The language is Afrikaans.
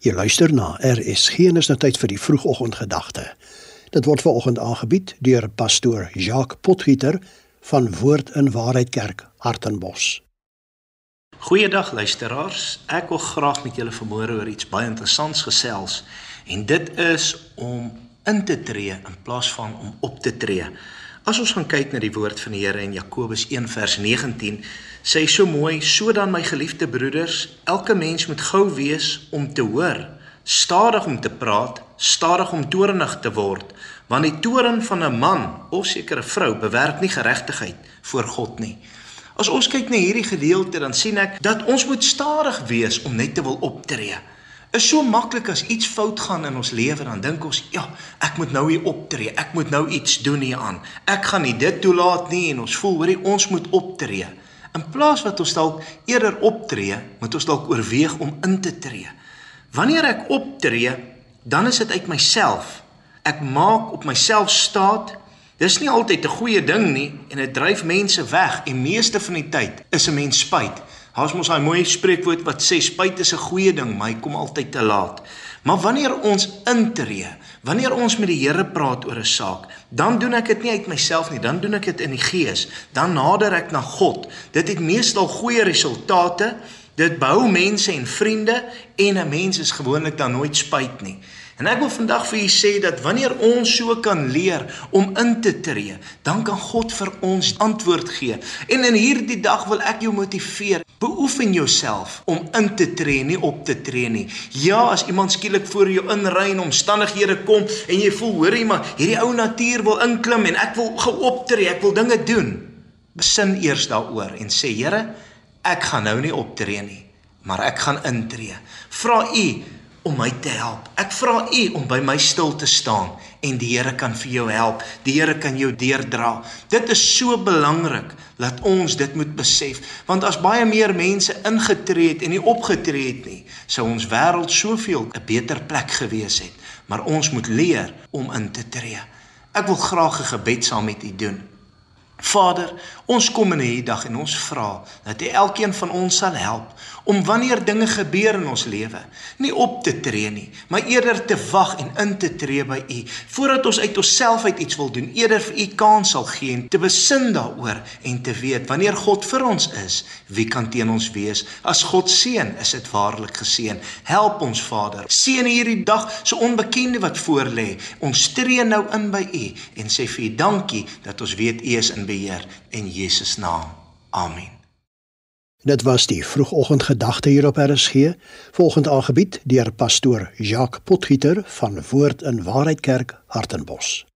Jy luister na RSG en is nou tyd vir die vroegoggendgedagte. Dit word veraloggend aangebied deur pastoor Jacques Potgieter van Woord in Waarheid Kerk, Hartenbos. Goeiedag luisteraars. Ek wil graag met julle vanmôre oor iets baie interessants gesels en dit is om in te tree in plaas van om op te tree. As ons gaan kyk na die woord van die Here in Jakobus 1 vers 19, sê hy so mooi: "Sodan my geliefde broeders, elke mens moet gou wees om te hoor, stadig om te praat, stadig om toornig te word, want die toorn van 'n man of sekere vrou bewerk nie geregtigheid voor God nie." As ons kyk na hierdie gedeelte, dan sien ek dat ons moet stadig wees om net te wil optree is so maklik as iets fout gaan in ons lewe dan dink ons ja ek moet nou hier optree. Ek moet nou iets doen hier aan. Ek gaan nie dit toelaat nie en ons voel hoorie ons moet optree. In plaas wat ons dalk eerder optree moet ons dalk oorweeg om in te tree. Wanneer ek optree dan is dit uit myself. Ek maak op myself staat. Dis nie altyd 'n goeie ding nie en dit dryf mense weg en meeste van die tyd is 'n mens spyt Haas mos daai mooi spreekwoord wat sê spyt is 'n goeie ding, maar hy kom altyd te laat. Maar wanneer ons intree, wanneer ons met die Here praat oor 'n saak, dan doen ek dit nie uit myself nie, dan doen ek dit in die Gees. Dan nader ek na God. Dit het meestal goeie resultate. Dit bou mense en vriende en 'n mens is gewoonlik dan nooit spyt nie. En ek wil vandag vir julle sê dat wanneer ons so kan leer om in te tree, dan kan God vir ons antwoord gee. En in hierdie dag wil ek jou motiveer. Beoefen jouself om in te tree, nie op te tree nie. Ja, as iemand skielik voor jou inry en omstandighede kom en jy voel, hoorie maar, hierdie ou natuur wil inklim en ek wil geoptree, ek wil dinge doen. Besin eers daaroor en sê, Here, ek gaan nou nie optree nie, maar ek gaan intree. Vra U om my te help. Ek vra U om by my stil te staan en die Here kan vir jou help. Die Here kan jou deurdra. Dit is so belangrik dat ons dit moet besef, want as baie meer mense ingetree het en nie opgetree het nie, sou ons wêreld soveel 'n beter plek gewees het. Maar ons moet leer om in te tree. Ek wil graag 'n gebed saam met u doen. Vader, ons kom in hierdie dag en ons vra dat U elkeen van ons sal help om wanneer dinge gebeur in ons lewe, nie op te tree nie, maar eerder te wag en in te tree by U, voordat ons uit onsself uit iets wil doen, eerder vir U kans sal gee en te besin daaroor en te weet wanneer God vir ons is, wie kan teen ons wees? As God seën, is dit waarlik geseën. Help ons Vader. Seën hierdie dag so onbekende wat voor lê. Ons tree nou in by U en sê vir U dankie dat ons weet U is in beheer in Jesus naam. Amen. Dit was die vroegoggendgedagte hier op RSG, volgend aangebied deur pastoor Jacques Potgieter van Woord in Waarheid Kerk, Hartenbos.